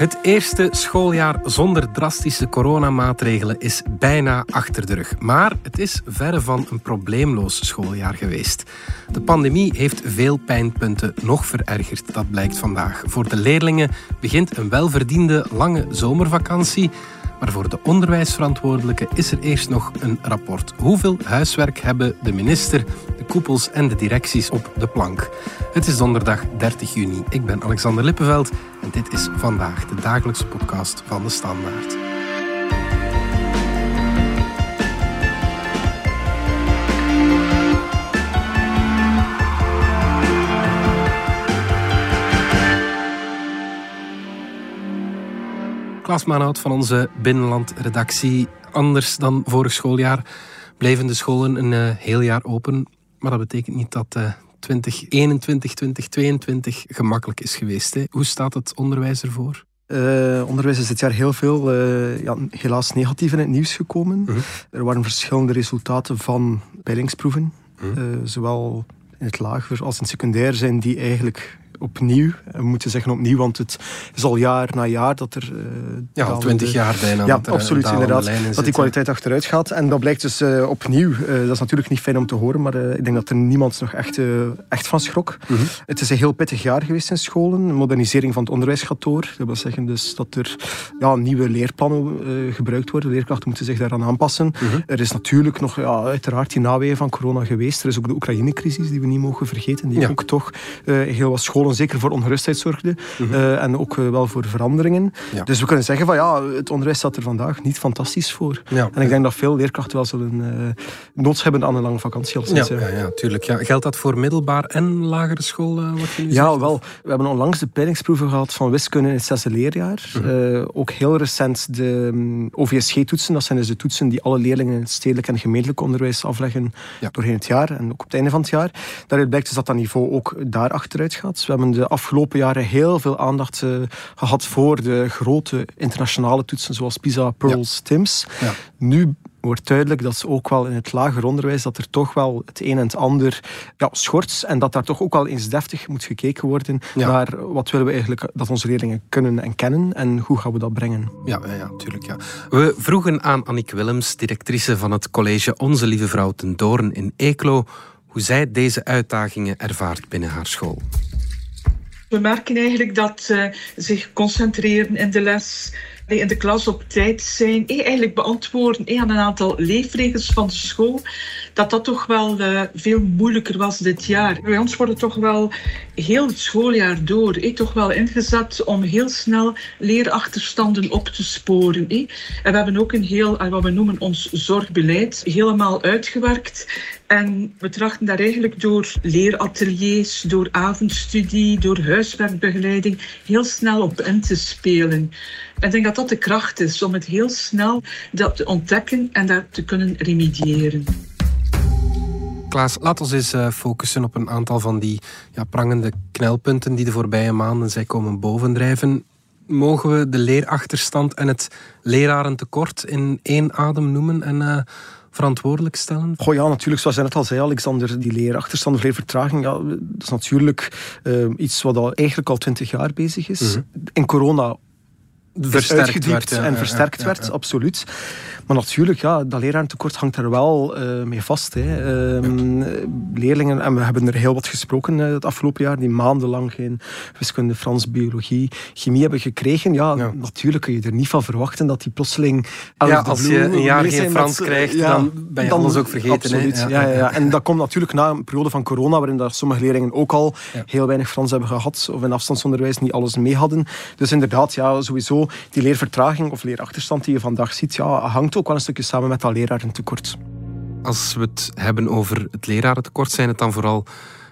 Het eerste schooljaar zonder drastische coronamaatregelen is bijna achter de rug. Maar het is verre van een probleemloos schooljaar geweest. De pandemie heeft veel pijnpunten nog verergerd, dat blijkt vandaag. Voor de leerlingen begint een welverdiende lange zomervakantie. Maar voor de onderwijsverantwoordelijke is er eerst nog een rapport. Hoeveel huiswerk hebben de minister, de koepels en de directies op de plank? Het is donderdag 30 juni. Ik ben Alexander Lippenveld en dit is vandaag de dagelijkse podcast van de Standaard. Klaas Maanhout van onze binnenlandredactie. Anders dan vorig schooljaar blijven de scholen een uh, heel jaar open. Maar dat betekent niet dat uh, 2021, 2022 gemakkelijk is geweest. Hè? Hoe staat het onderwijs ervoor? Uh, onderwijs is dit jaar heel veel, uh, ja, helaas negatief in het nieuws gekomen. -hmm. Er waren verschillende resultaten van peilingsproeven. Uh, zowel in het lager als in het secundair zijn die eigenlijk opnieuw. We moeten zeggen opnieuw, want het is al jaar na jaar dat er... Uh, ja, al twintig jaar bijna. Ja, dat er absoluut, inderdaad. Dat die kwaliteit achteruit gaat. En dat blijkt dus uh, opnieuw. Uh, dat is natuurlijk niet fijn om te horen, maar ik denk dat er niemand nog echt, echt van schrok. Mm -hmm. Het is een heel pittig jaar geweest in scholen. Een modernisering van het onderwijs gaat door. Dat wil zeggen dus dat er ja, nieuwe leerplannen gebruikt worden. Leerkrachten moeten zich daaraan aanpassen. Mm -hmm. Er is natuurlijk nog ja, uiteraard die naweeën van corona geweest. Er is ook de Oekraïne-crisis die we niet mogen vergeten. Die ja. ook toch heel wat scholen, zeker voor ongerustheid zorgde. Mm -hmm. uh, en ook uh, wel voor veranderingen. Ja. Dus we kunnen zeggen van ja, het onderwijs staat er vandaag niet fantastisch voor. Ja. En ik denk dat veel leerkrachten wel zullen uh, nood hebben aan een lange vakantie. Ja, ja, ja, tuurlijk. Ja. Geldt dat voor middelbaar en lagere school? wat je nu ja, zegt? wel. We hebben onlangs de peilingsproeven gehad van wiskunde in het zesde leerjaar. Mm -hmm. ook heel recent de um, OVSG-toetsen. Dat zijn dus de toetsen die alle leerlingen in het stedelijk en gemeentelijk onderwijs afleggen doorheen het jaar en ook op het einde van het jaar. Daaruit blijkt dus dat dat niveau ook daar achteruit gaat. We hebben de afgelopen jaren heel veel aandacht uh, gehad voor de grote internationale toetsen zoals PISA, Pearls, ja. TIMS. Ja. Nu wordt duidelijk dat ze ook wel in het lager onderwijs dat er toch wel het een en het ander ja, schort en dat daar toch ook wel eens deftig moet gekeken worden ja. naar wat willen we eigenlijk dat onze leerlingen kunnen en kennen en hoe gaan we dat brengen. Ja, ja, natuurlijk. Ja. We vroegen aan Annick Willems, directrice van het college Onze Lieve Vrouw ten Doorn in Eeklo, hoe zij deze uitdagingen ervaart binnen haar school. We merken eigenlijk dat uh, zich concentreren in de les, in de klas op tijd zijn, eigenlijk beantwoorden aan een aantal leefregels van de school, dat dat toch wel uh, veel moeilijker was dit jaar. Bij ons wordt het toch wel heel het schooljaar door eh, toch wel ingezet om heel snel leerachterstanden op te sporen. Eh. En we hebben ook een heel, wat we noemen ons zorgbeleid, helemaal uitgewerkt. En we trachten daar eigenlijk door leerateliers, door avondstudie, door huiswerkbegeleiding heel snel op in te spelen. Ik denk dat dat de kracht is om het heel snel dat te ontdekken en daar te kunnen remediëren. Klaas, laat ons eens uh, focussen op een aantal van die ja, prangende knelpunten die de voorbije maanden zijn komen bovendrijven. Mogen we de leerachterstand en het lerarentekort in één adem noemen en uh, verantwoordelijk stellen? Goh ja, natuurlijk, zoals je net al zei, Alexander, die leerachterstand of leervertraging, ja, dat is natuurlijk uh, iets wat al eigenlijk al twintig jaar bezig is. Mm -hmm. In corona versterkt werd, ja, en versterkt ja, ja, werd, absoluut. Maar natuurlijk, ja, dat lerarentekort hangt er wel uh, mee vast. Hè. Um, leerlingen, en we hebben er heel wat gesproken uh, het afgelopen jaar, die maandenlang geen wiskunde, Frans, biologie, chemie hebben gekregen. Ja, natuurlijk kun je er niet van verwachten dat die plotseling... Ja, als je een jaar geen Frans met, krijgt, dan ben je dan, alles ook vergeten. Absoluut? Ja, ja, ja, En dat komt natuurlijk na een periode van corona, waarin dat sommige leerlingen ook al heel weinig Frans hebben gehad, of in afstandsonderwijs niet alles mee hadden. Dus inderdaad, ja, sowieso, die leervertraging of leerachterstand die je vandaag ziet, ja, hangt ook wel een stukje samen met dat lerarentekort. Als we het hebben over het lerarentekort, zijn het dan vooral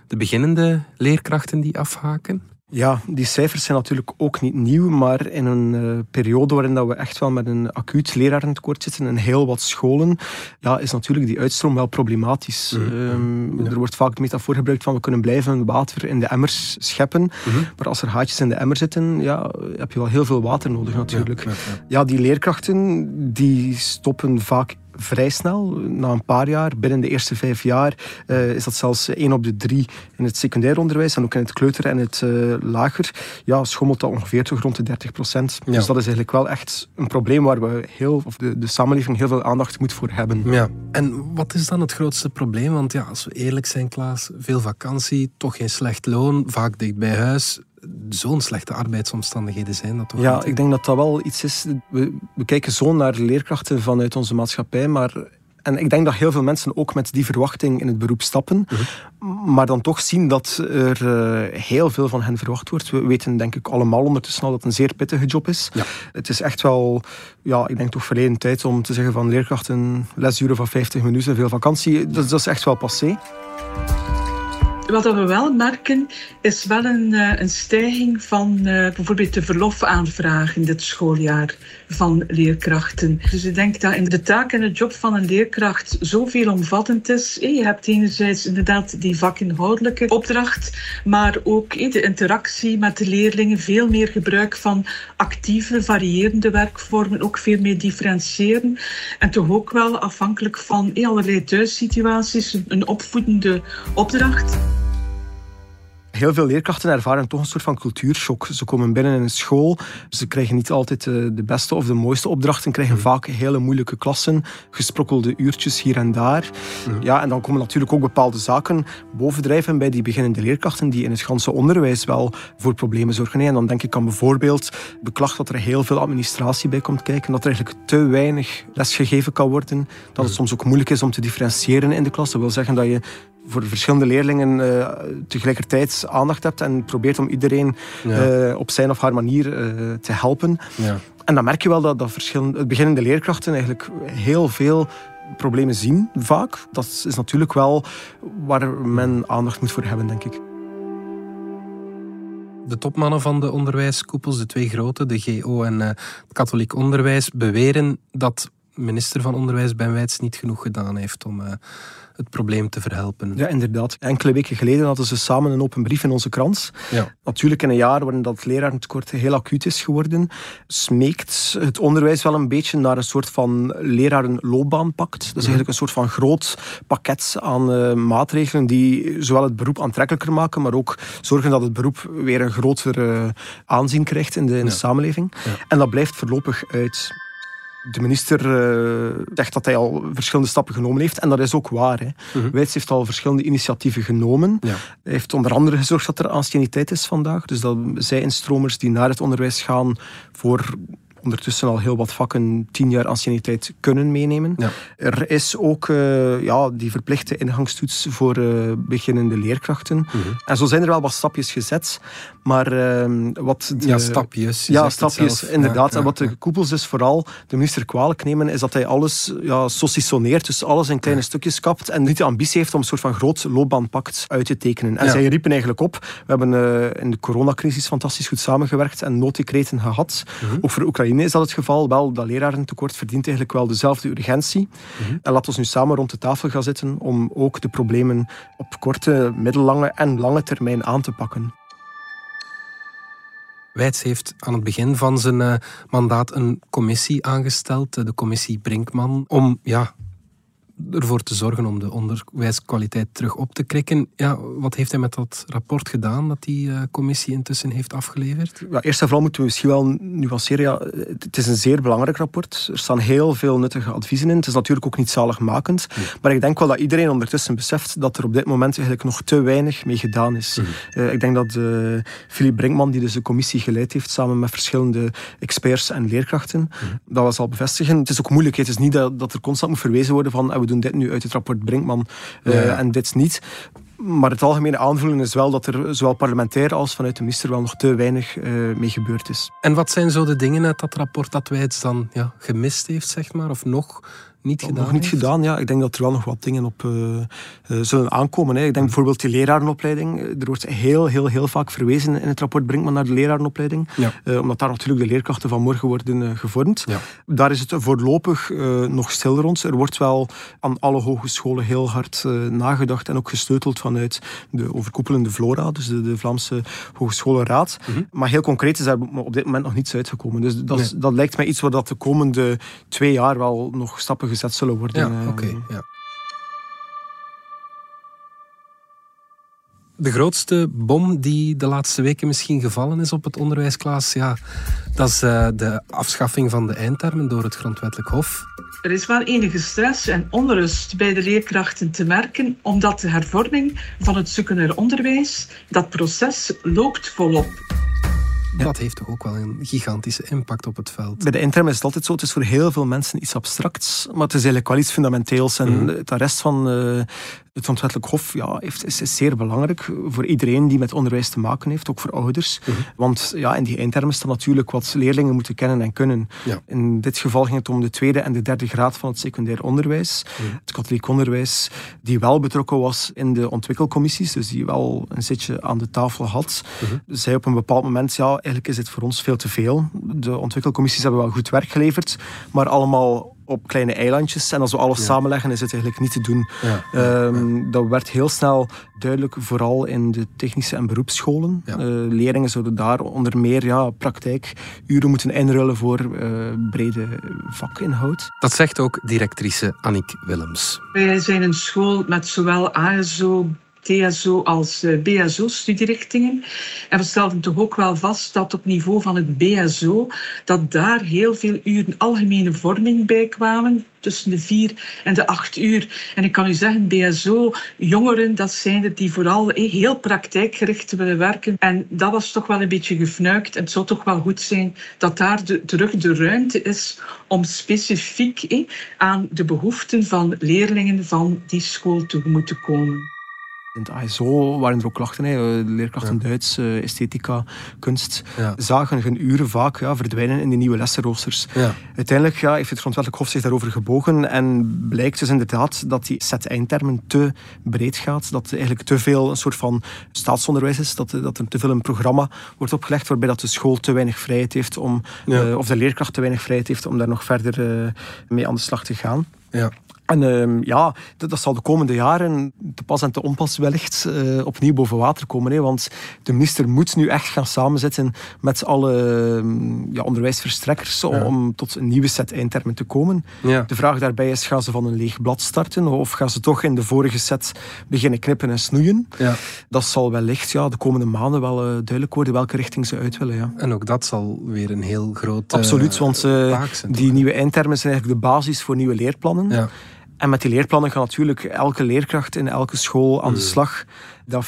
de beginnende leerkrachten die afhaken? Ja, die cijfers zijn natuurlijk ook niet nieuw, maar in een uh, periode waarin dat we echt wel met een acuut lerarentekort zitten in heel wat scholen, ja, is natuurlijk die uitstroom wel problematisch. Mm -hmm. um, ja. Er wordt vaak de metafoor gebruikt van we kunnen blijven water in de emmers scheppen, mm -hmm. maar als er haatjes in de emmer zitten, ja, heb je wel heel veel water nodig natuurlijk. Ja. ja die leerkrachten die stoppen vaak vrij snel. Na een paar jaar, binnen de eerste vijf jaar, uh, is dat zelfs één op de drie in het secundair onderwijs en ook in het kleuter en het uh, lager. Ja, schommelt dat ongeveer toch rond de 30 procent. Dus dat is eigenlijk wel echt een probleem waar we heel, of de, de samenleving heel veel aandacht moet voor hebben. Ja. En wat is dan het grootste probleem? Want ja, als we eerlijk zijn, Klaas, veel vakantie, toch geen slecht loon, vaak dicht bij huis zo'n slechte arbeidsomstandigheden zijn dat toch? Ja, ik denk dat dat wel iets is. We, we kijken zo naar leerkrachten vanuit onze maatschappij, maar en ik denk dat heel veel mensen ook met die verwachting in het beroep stappen, mhm. maar dan toch zien dat er uh, heel veel van hen verwacht wordt. We weten denk ik allemaal ondertussen al dat het een zeer pittige job is. Ja. Het is echt wel, ja, ik denk toch verleden tijd om te zeggen van leerkrachten lesuren van 50 minuten, veel vakantie, dat, dat is echt wel passé. Wat we wel merken, is wel een, eh, een stijging van uh, bijvoorbeeld de verlofaanvragen dit schooljaar van leerkrachten. Dus ik denk dat in de taak en de job van een leerkracht zoveel omvattend is. Je hebt enerzijds inderdaad die vakinhoudelijke opdracht, maar ook de interactie met de leerlingen, veel meer gebruik van actieve, variërende werkvormen, ook veel meer differentiëren. En toch ook wel afhankelijk van allerlei thuissituaties, een opvoedende opdracht heel veel leerkrachten ervaren toch een soort van cultuurshock. Ze komen binnen in een school, ze krijgen niet altijd de, eh, de beste of de mooiste opdrachten, krijgen mm. vaak hele moeilijke klassen, gesprokkelde uurtjes hier en daar. Mm. Ja, en dan komen natuurlijk ook bepaalde zaken bovendrijven bij die beginnende leerkrachten die in het ganse onderwijs wel voor problemen zorgen. En dan denk ik aan bijvoorbeeld de klacht dat er heel veel administratie bij komt kijken, dat er eigenlijk te weinig lesgegeven kan worden, dat het mm. soms ook moeilijk is om te differentiëren in de klas. Dat wil zeggen dat je voor verschillende leerlingen uh, tegelijkertijd aandacht hebt en probeert om iedereen uh, op zijn of haar manier uh, te helpen. Ja. En dan merk je wel dat, dat verschillende, beginnende leerkrachten eigenlijk heel veel problemen zien, vaak. Dat is natuurlijk wel waar men aandacht moet voor hebben, denk ik. De topmannen van de onderwijskoepels, de twee grote, de GO en het katholiek onderwijs, beweren dat minister van Onderwijs Ben Wijts niet genoeg gedaan heeft om het probleem te verhelpen. Ja, inderdaad. Enkele weken geleden hadden ze samen een open brief in onze krant. Ja. Natuurlijk in een jaar waarin dat lerarentekort heel acuut is geworden, smeekt het onderwijs wel een beetje naar een soort van lerarenloopbaanpact. Dat is mhm. eigenlijk een soort van groot pakket aan uh, maatregelen die zowel het beroep aantrekkelijker maken, maar ook zorgen dat het beroep weer een groter uh, aanzien krijgt in de, in de samenleving. Ja. En dat blijft voorlopig uit de minister uh, zegt dat hij al verschillende stappen genomen heeft. En dat is ook waar. Hè. Mm Wijts heeft al verschillende initiatieven genomen. Hij heeft onder andere gezorgd dat er anciëniteit is vandaag. Dus dat zij instromers die naar het onderwijs gaan voor ondertussen al heel wat vakken tien jaar anciëniteit kunnen meenemen. Ja. Er is ook uh, ja, die verplichte ingangstoets voor uh, beginnende leerkrachten. Mm -hmm. En zo zijn er wel wat stapjes gezet. Maar uh, wat... De, ja, stapjes. Ja, stapjes, inderdaad. Ja, en wat de koepels dus vooral de minister kwalijk nemen, is dat hij alles ja, dus alles in kleine stukjes kapt en niet de ambitie heeft om een soort van groot loopbaanpact uit te tekenen. En zij riepen eigenlijk op, we hebben uh, in de coronacrisis fantastisch goed samengewerkt en nooddecreten gehad. Mm -hmm. Ook voor Oekraïne is dat het geval. Wel, dat lerarentekort verdient eigenlijk wel dezelfde urgentie. Mm En laten we nu samen rond de tafel gaan zitten om ook de problemen op korte, middellange en lange termijn aan te pakken. Wijts heeft aan het begin van zijn uh, mandaat een commissie aangesteld, de commissie Brinkman, om ja, ervoor te zorgen om de onderwijskwaliteit terug op te krikken. Ja, wat heeft hij met dat rapport gedaan dat die uh, commissie intussen heeft afgeleverd? Ja, eerst en vooral moeten we misschien wel nuanceren. Ja, het is een zeer belangrijk rapport. Er staan heel veel nuttige adviezen in. Het is natuurlijk ook niet zaligmakend. Maar ik denk wel dat iedereen ondertussen beseft dat er op dit moment eigenlijk nog te weinig mee gedaan is. Uh, ik denk dat uh, Philip Brinkman, die dus de commissie geleid heeft samen met verschillende experts en leerkrachten, dat was al bevestigen. Het is ook moeilijk. Het is niet dat, dat er constant moet verwezen worden van doen dit nu uit het rapport Brinkman uh, en dit niet. Maar het algemene aanvoelen is wel dat er zowel parlementair als vanuit de minister wel nog te weinig uh, mee gebeurd is. En wat zijn zo de dingen uit dat rapport dat wij het dan ja, gemist heeft, zeg maar, of nog niet gedaan Nog niet gedaan, ja. Ik denk dat er wel nog wat dingen op uh, uh, zullen aankomen. Hè. Ik denk bijvoorbeeld die lerarenopleiding. Er wordt heel, heel, heel vaak verwezen in het rapport Brinkman naar de lerarenopleiding. Ja. Uh, omdat daar natuurlijk de leerkrachten van morgen worden gevormd. Ja. Daar is het voorlopig nog stil rond. Er wordt wel aan alle hogescholen heel hard nagedacht en ook gesteuteld vanuit de overkoepelende Flora, dus de, de Vlaamse Hogescholenraad. Mm -hmm. Maar heel concreet is daar op dit moment nog niets uitgekomen. Dus dat, nee. dat lijkt mij iets waar dat de komende twee jaar wel nog stappen gezet bezet zullen worden. Ja, oké. ja. De grootste bom die de laatste weken misschien gevallen is op het onderwijsklaas, ja, dat is uh, de afschaffing van de eindtermen door het Grondwettelijk Hof. Er is wel enige stress en onrust bij de leerkrachten te merken, omdat de hervorming van het secundair onderwijs, dat proces loopt volop. Dat heeft toch ook wel een gigantische impact op het veld. Bij de interim is het altijd zo, het is voor heel veel mensen iets abstracts, maar het is eigenlijk wel iets fundamenteels. En mm de rest van uh, het grondwettelijk hof ja, heeft, is, is, zeer belangrijk voor iedereen die met onderwijs te maken heeft, ook voor ouders. Mhm. Want ja, in die eindtermen staat natuurlijk wat leerlingen moeten kennen en kunnen. In dit geval ging het om de tweede en de derde graad van het secundair onderwijs. Mhm. Het katholiek onderwijs, die wel betrokken was in de ontwikkelcommissies, dus die wel een zitje aan de tafel had. Zei op een bepaald moment, ja, eigenlijk is dit voor ons veel te veel. De ontwikkelcommissies hebben wel goed werk geleverd, maar allemaal op kleine eilandjes. En als we alles samenleggen, is het eigenlijk niet te doen. Ehm, dat werd heel snel duidelijk, vooral in de technische en beroepsscholen. Uh, leerlingen zouden daar onder meer ja, praktijkuren moeten inrullen voor uh, brede vakinhoud. Dat zegt ook directrice Annick Willems. Wij zijn een school met zowel ASO, TSO als eh, BSO-studierichtingen. En we stelden toch ook wel vast dat op niveau van het BSO, dat daar heel veel uren algemene vorming bij kwamen, tussen de vier en de acht uur. En ik kan u zeggen, BSO-jongeren, dat zijn er die vooral eh, heel praktijkgericht willen werken. En dat was toch wel een beetje gefnuikt. En het zou toch wel goed zijn dat daar de, terug de ruimte is om specifiek eh, aan de behoeften van leerlingen van die school tegemoet te komen. In het ASO waren er ook klachten. Hè. Leerkrachten ja. Duits, uh, esthetica, kunst. Zagen hun uren vaak ja, verdwijnen in die nieuwe lessenroosters. Uiteindelijk ja, heeft het grondwettelijk hof zich daarover gebogen. En blijkt dus inderdaad dat die set eindtermen te breed gaat. Dat eigenlijk te veel een soort van staatsonderwijs is. Dat, dat er te veel een programma wordt opgelegd waarbij dat de school te weinig vrijheid heeft om, uh, of de leerkracht te weinig vrijheid heeft om daar nog verder uh, mee aan de slag te gaan. Ja. En uh, ja, dat, dat, zal de komende jaren te pas en te onpas wellicht uh, opnieuw boven water komen. Hè, want de minister moet nu echt gaan samenzitten met alle uh, ja, onderwijsverstrekkers ja. om tot een nieuwe set eindtermen te komen. Ja. De vraag daarbij is, gaan ze van een leeg blad starten of gaan ze toch in de vorige set beginnen knippen en snoeien? Dat zal wellicht ja, de komende maanden wel uh, duidelijk worden welke richting ze uit willen. Ja. En ook dat zal weer een heel groot Absoluut, want die nieuwe eindtermen zijn eigenlijk de basis voor nieuwe leerplannen. En met die leerplannen gaat natuurlijk elke leerkracht in elke school aan de mm. slag. Dat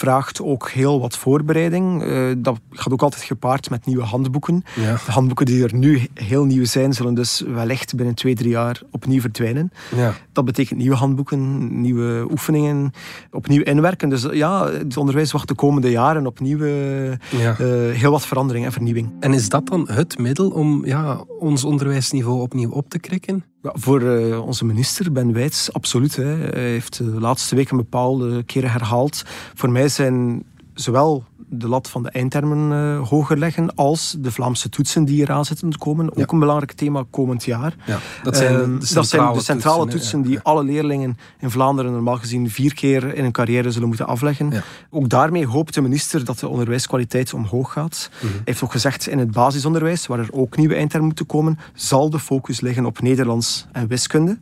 vraagt ook heel wat voorbereiding. Uh, dat gaat ook altijd gepaard met nieuwe handboeken. De handboeken die er nu heel nieuw zijn, zullen dus wellicht binnen twee, drie jaar opnieuw verdwijnen. Ja. Dat betekent nieuwe handboeken, nieuwe oefeningen, opnieuw inwerken. Dus ja, het onderwijs wacht de komende jaren op nieuwe, ja. uh, heel wat verandering en vernieuwing. En is dat dan het middel om ja, ons onderwijsniveau opnieuw op te krikken? Voor uh, onze minister Ben Wijts, absoluut. Hè. Hij heeft de laatste weken bepaalde keren herhaald. Voor mij zijn zowel de lat van de eindtermen uh, hoger leggen als de Vlaamse toetsen die eraan zitten te komen. Ook een belangrijk thema komend jaar. Ja, dat, zijn de, uh, dat zijn de centrale toetsen, die alle leerlingen in Vlaanderen normaal gezien vier keer in een carrière zullen moeten afleggen. Ook daarmee hoopt de minister dat de onderwijskwaliteit omhoog gaat. Mhm. Hij heeft ook gezegd in het basisonderwijs, waar er ook nieuwe eindtermen moeten komen, zal de focus liggen op Nederlands en wiskunde.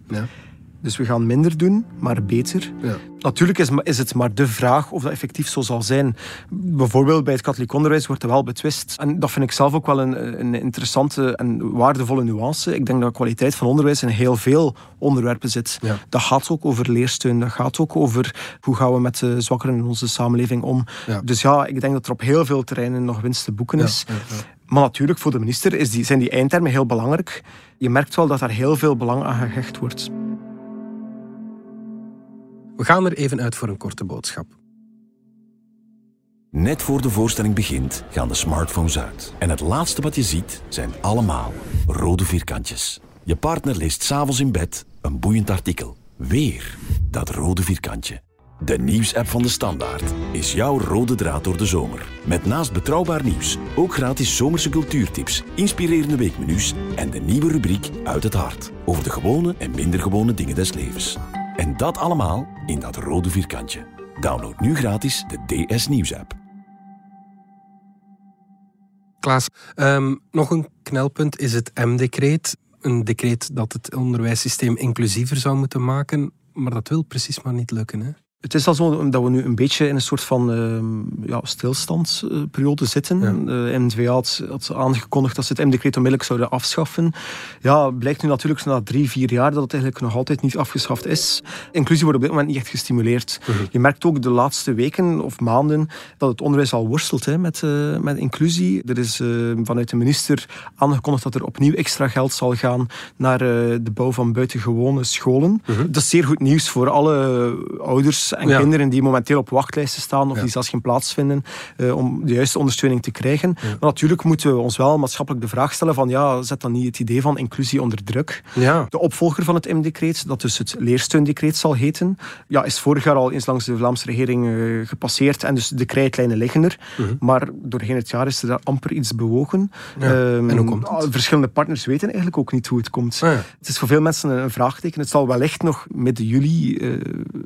Dus we gaan minder doen, maar beter. Ja. Natuurlijk is, is, het maar de vraag of dat effectief zo zal zijn. Bijvoorbeeld bij het katholiek onderwijs wordt er wel betwist. En dat vind ik zelf ook wel een, een interessante en waardevolle nuance. Ik denk dat de kwaliteit van onderwijs in heel veel onderwerpen zit. Dat gaat ook over leersteun. Dat gaat ook over hoe gaan we met de zwakkeren in onze samenleving om. Dus ja, ik denk dat er op heel veel terreinen nog winst te boeken is. Maar natuurlijk, voor de minister is die, zijn die eindtermen heel belangrijk. Je merkt wel dat daar heel veel belang aan gehecht wordt. We gaan er even uit voor een korte boodschap. Net voor de voorstelling begint, gaan de smartphones uit. En het laatste wat je ziet, zijn allemaal rode vierkantjes. Je partner leest s'avonds in bed een boeiend artikel. Weer dat rode vierkantje. De nieuwsapp van de Standaard is jouw rode draad door de zomer. Met naast betrouwbaar nieuws ook gratis zomerse cultuurtips, inspirerende weekmenu's en de nieuwe rubriek Uit het Hart over de gewone en minder gewone dingen des levens. En dat allemaal in dat rode vierkantje. Download nu gratis de DS Nieuws app. Klaas, um, nog een knelpunt is het M-decreet. een decreet dat het onderwijssysteem inclusiever zou moeten maken, maar dat wil precies maar niet lukken. Hè? Het is al zo dat we nu een beetje in een soort van uh, ja, stilstandsperiode zitten. Ja. De NVA had, had, aangekondigd dat ze het M-decreet onmiddellijk zouden afschaffen. Ja, blijkt nu natuurlijk na drie, vier jaar dat het eigenlijk nog altijd niet afgeschaft is. Inclusie wordt op dit moment niet echt gestimuleerd. Uh mhm. -huh. Je merkt ook de laatste weken of maanden dat het onderwijs al worstelt hè, met, uh, met inclusie. Er is uh, vanuit de minister aangekondigd dat er opnieuw extra geld zal gaan naar de bouw van buitengewone scholen. -huh. Mhm. Dat is zeer goed nieuws voor alle ouders en ja. kinderen die momenteel op wachtlijsten staan of ja. die zelfs geen plaats vinden uh, om de juiste ondersteuning te krijgen. Ja. Maar natuurlijk moeten we ons wel maatschappelijk de vraag stellen van ja, zet dan niet het idee van inclusie onder druk. De opvolger van het M-decreet, dat dus het leersteundecreet zal heten, ja, is vorig jaar al eens langs de Vlaamse regering uh, gepasseerd en dus de krijtlijnen liggen er. Mhm. Maar doorheen het jaar is er daar amper iets bewogen. Um, en hoe komt het? Verschillende partners weten eigenlijk ook niet hoe het komt. Ah, het is voor veel mensen een vraagteken. Het zal wellicht nog midden juli uh,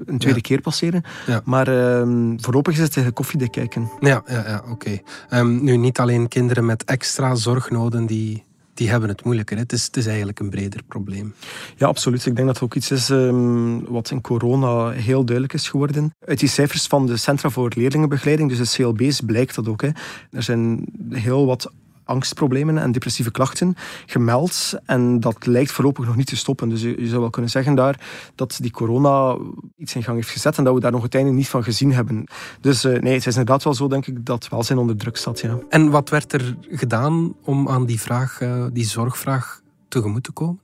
een tweede keer passeren. Ja. Maar um, voorlopig is het tegen koffiedik kijken. Ja, ja, ja oké. Okay. Um, nu, niet alleen kinderen met extra zorgnoden die, die hebben het moeilijker. Het, is, het is eigenlijk een breder probleem. Ja, absoluut. Ik denk dat het ook iets is um, wat in corona heel duidelijk is geworden. Uit die cijfers van de Centra voor Leerlingenbegeleiding, dus de CLB's, blijkt dat ook. Hè. Er zijn heel wat angstproblemen en depressieve klachten gemeld. En dat lijkt voorlopig nog niet te stoppen. Dus je, je, zou wel kunnen zeggen daar dat die corona iets in gang heeft gezet en dat we daar nog uiteindelijk niet van gezien hebben. Dus uh, nee, het is inderdaad wel zo, denk ik, dat welzijn onder druk staat. Ja. En wat werd er gedaan om aan die vraag, uh, die zorgvraag tegemoet te komen?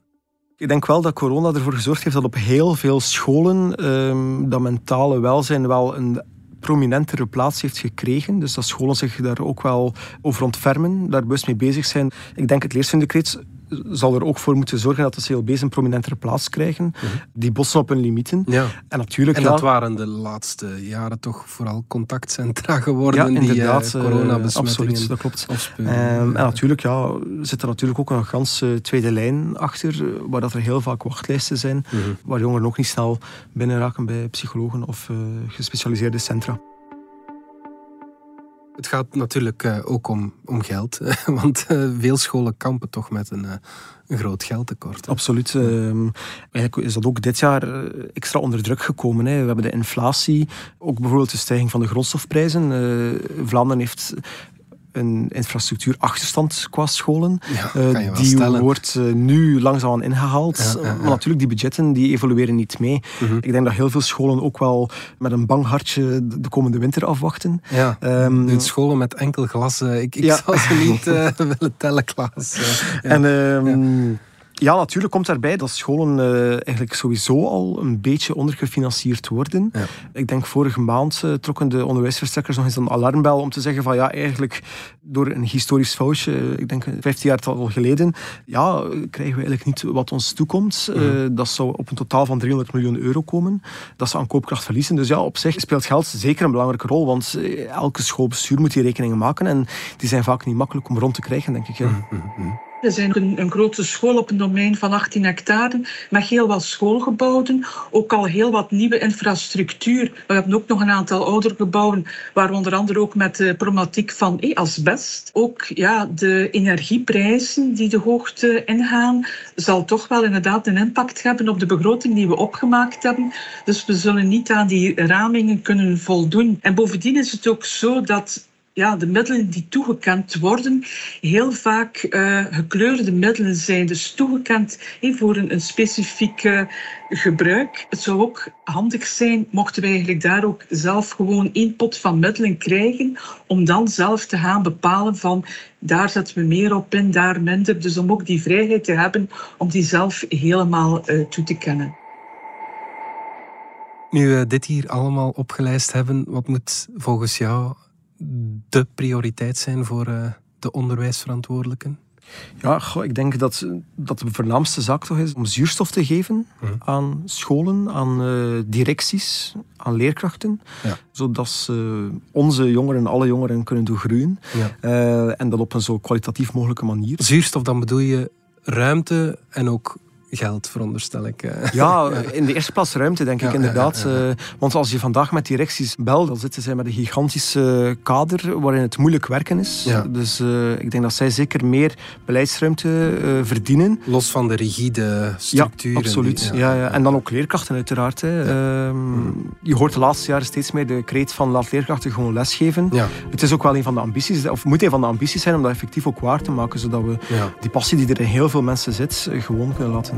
Ik denk wel dat corona ervoor gezorgd heeft dat op heel veel scholen um, dat mentale welzijn wel een prominentere plaats heeft gekregen. Dus dat scholen zich daar ook wel over ontfermen, daar bewust mee bezig zijn. Ik denk het leerstundecreet zal er ook voor moeten zorgen dat de CLB's een prominentere plaats krijgen. -huh. Die bossen op hun limieten. Ja. En, natuurlijk, en ja, dat waren de laatste jaren toch vooral contactcentra geworden ja, die inderdaad, uh, coronabesmettingen absoluut, dat klopt. Um, en natuurlijk ja, zit er natuurlijk ook een ganse tweede lijn achter, waar dat er heel vaak wachtlijsten zijn, -huh. waar jongeren ook niet snel binnenraken bij psychologen of uh, gespecialiseerde centra. Het gaat natuurlijk uh, ook om, om geld, want uh, veel scholen kampen toch met een, een groot geldtekort. Hè? Absoluut. Uh, eigenlijk is dat ook dit jaar extra onder druk gekomen. Hè. We hebben de inflatie, ook bijvoorbeeld de stijging van de grondstofprijzen. Vlaanderen heeft een infrastructuurachterstand qua scholen. Ja, uh, die stellen. wordt uh, nu langzaamaan ingehaald. Ja, ja, maar natuurlijk, die budgetten die evolueren niet mee. -huh. Ik denk dat heel veel scholen ook wel met een bang hartje de komende winter afwachten. Ja, um, scholen met enkel glas. Uh, ik, ik zou ze niet eh, willen tellen, Klaas. en... Um, ja, natuurlijk komt daarbij dat scholen uh, eigenlijk sowieso al een beetje ondergefinancierd worden. Ja. Ik denk vorige maand uh, trokken de onderwijsverstrekkers nog eens een alarmbel om te zeggen van ja, eigenlijk door een historisch foutje, uh, ik denk 15 jaar al geleden, ja, krijgen we eigenlijk niet wat ons toekomt. Mhm. dat zou op een totaal van 300 miljoen euro komen. Dat ze aan koopkracht verliezen. Dus ja, op zich speelt geld zeker een belangrijke rol, want eh, elke schoolbestuur moet die rekeningen maken en die zijn vaak niet makkelijk om rond te krijgen, denk ik. Ja. Mm -hmm. Er zijn een, grote school op een domein van 18 hectare met heel wat schoolgebouwen. Ook al heel wat nieuwe infrastructuur. We hebben ook nog een aantal oudere gebouwen, waar onder andere ook met de problematiek van eh, asbest. Ook ja, de energieprijzen die de hoogte ingaan, zal toch wel inderdaad een impact hebben op de begroting die we opgemaakt hebben. Dus we zullen niet aan die ramingen kunnen voldoen. En bovendien is het ook zo dat ja, de middelen die toegekend worden, heel vaak uh, gekleurde middelen zijn. Dus toegekend voor een, specifiek gebruik. Het zou ook handig zijn, mochten wij eigenlijk daar ook zelf gewoon één pot van middelen krijgen, om dan zelf te gaan bepalen van daar zetten we meer op in, daar minder. Dus om ook die vrijheid te hebben om die zelf helemaal uh, toe te kennen. Nu we dit hier allemaal opgelijst hebben, wat moet volgens jou de prioriteit zijn voor uh, de onderwijsverantwoordelijken? Ja, goh, ik denk dat, dat de voornaamste zaak toch is om zuurstof te geven Hmm. aan scholen, aan uh, directies, aan leerkrachten. Ja. Zodat ze onze jongeren, alle jongeren kunnen doen groeien. Ja. Uh, en dat op een zo kwalitatief mogelijke manier. Zuurstof, dan bedoel je ruimte en ook geld, veronderstel ik. Eh. Ja, in de eerste plaats ruimte, denk ik inderdaad. Eh, want als je vandaag met directies belt, dan zitten zij met een gigantische kader waarin het moeilijk werken is. Dus ik denk dat zij zeker meer beleidsruimte verdienen. Los van de rigide structuren. Ja, absoluut. ja, ja, En dan ook leerkrachten uiteraard. Hè. Ehm, je hoort de laatste jaren steeds meer de kreet van laat leerkrachten gewoon lesgeven. Het is ook wel een van de ambities, of moet een van de ambities zijn om dat effectief ook waar te maken, zodat we die passie die er in heel veel mensen zit, gewoon kunnen laten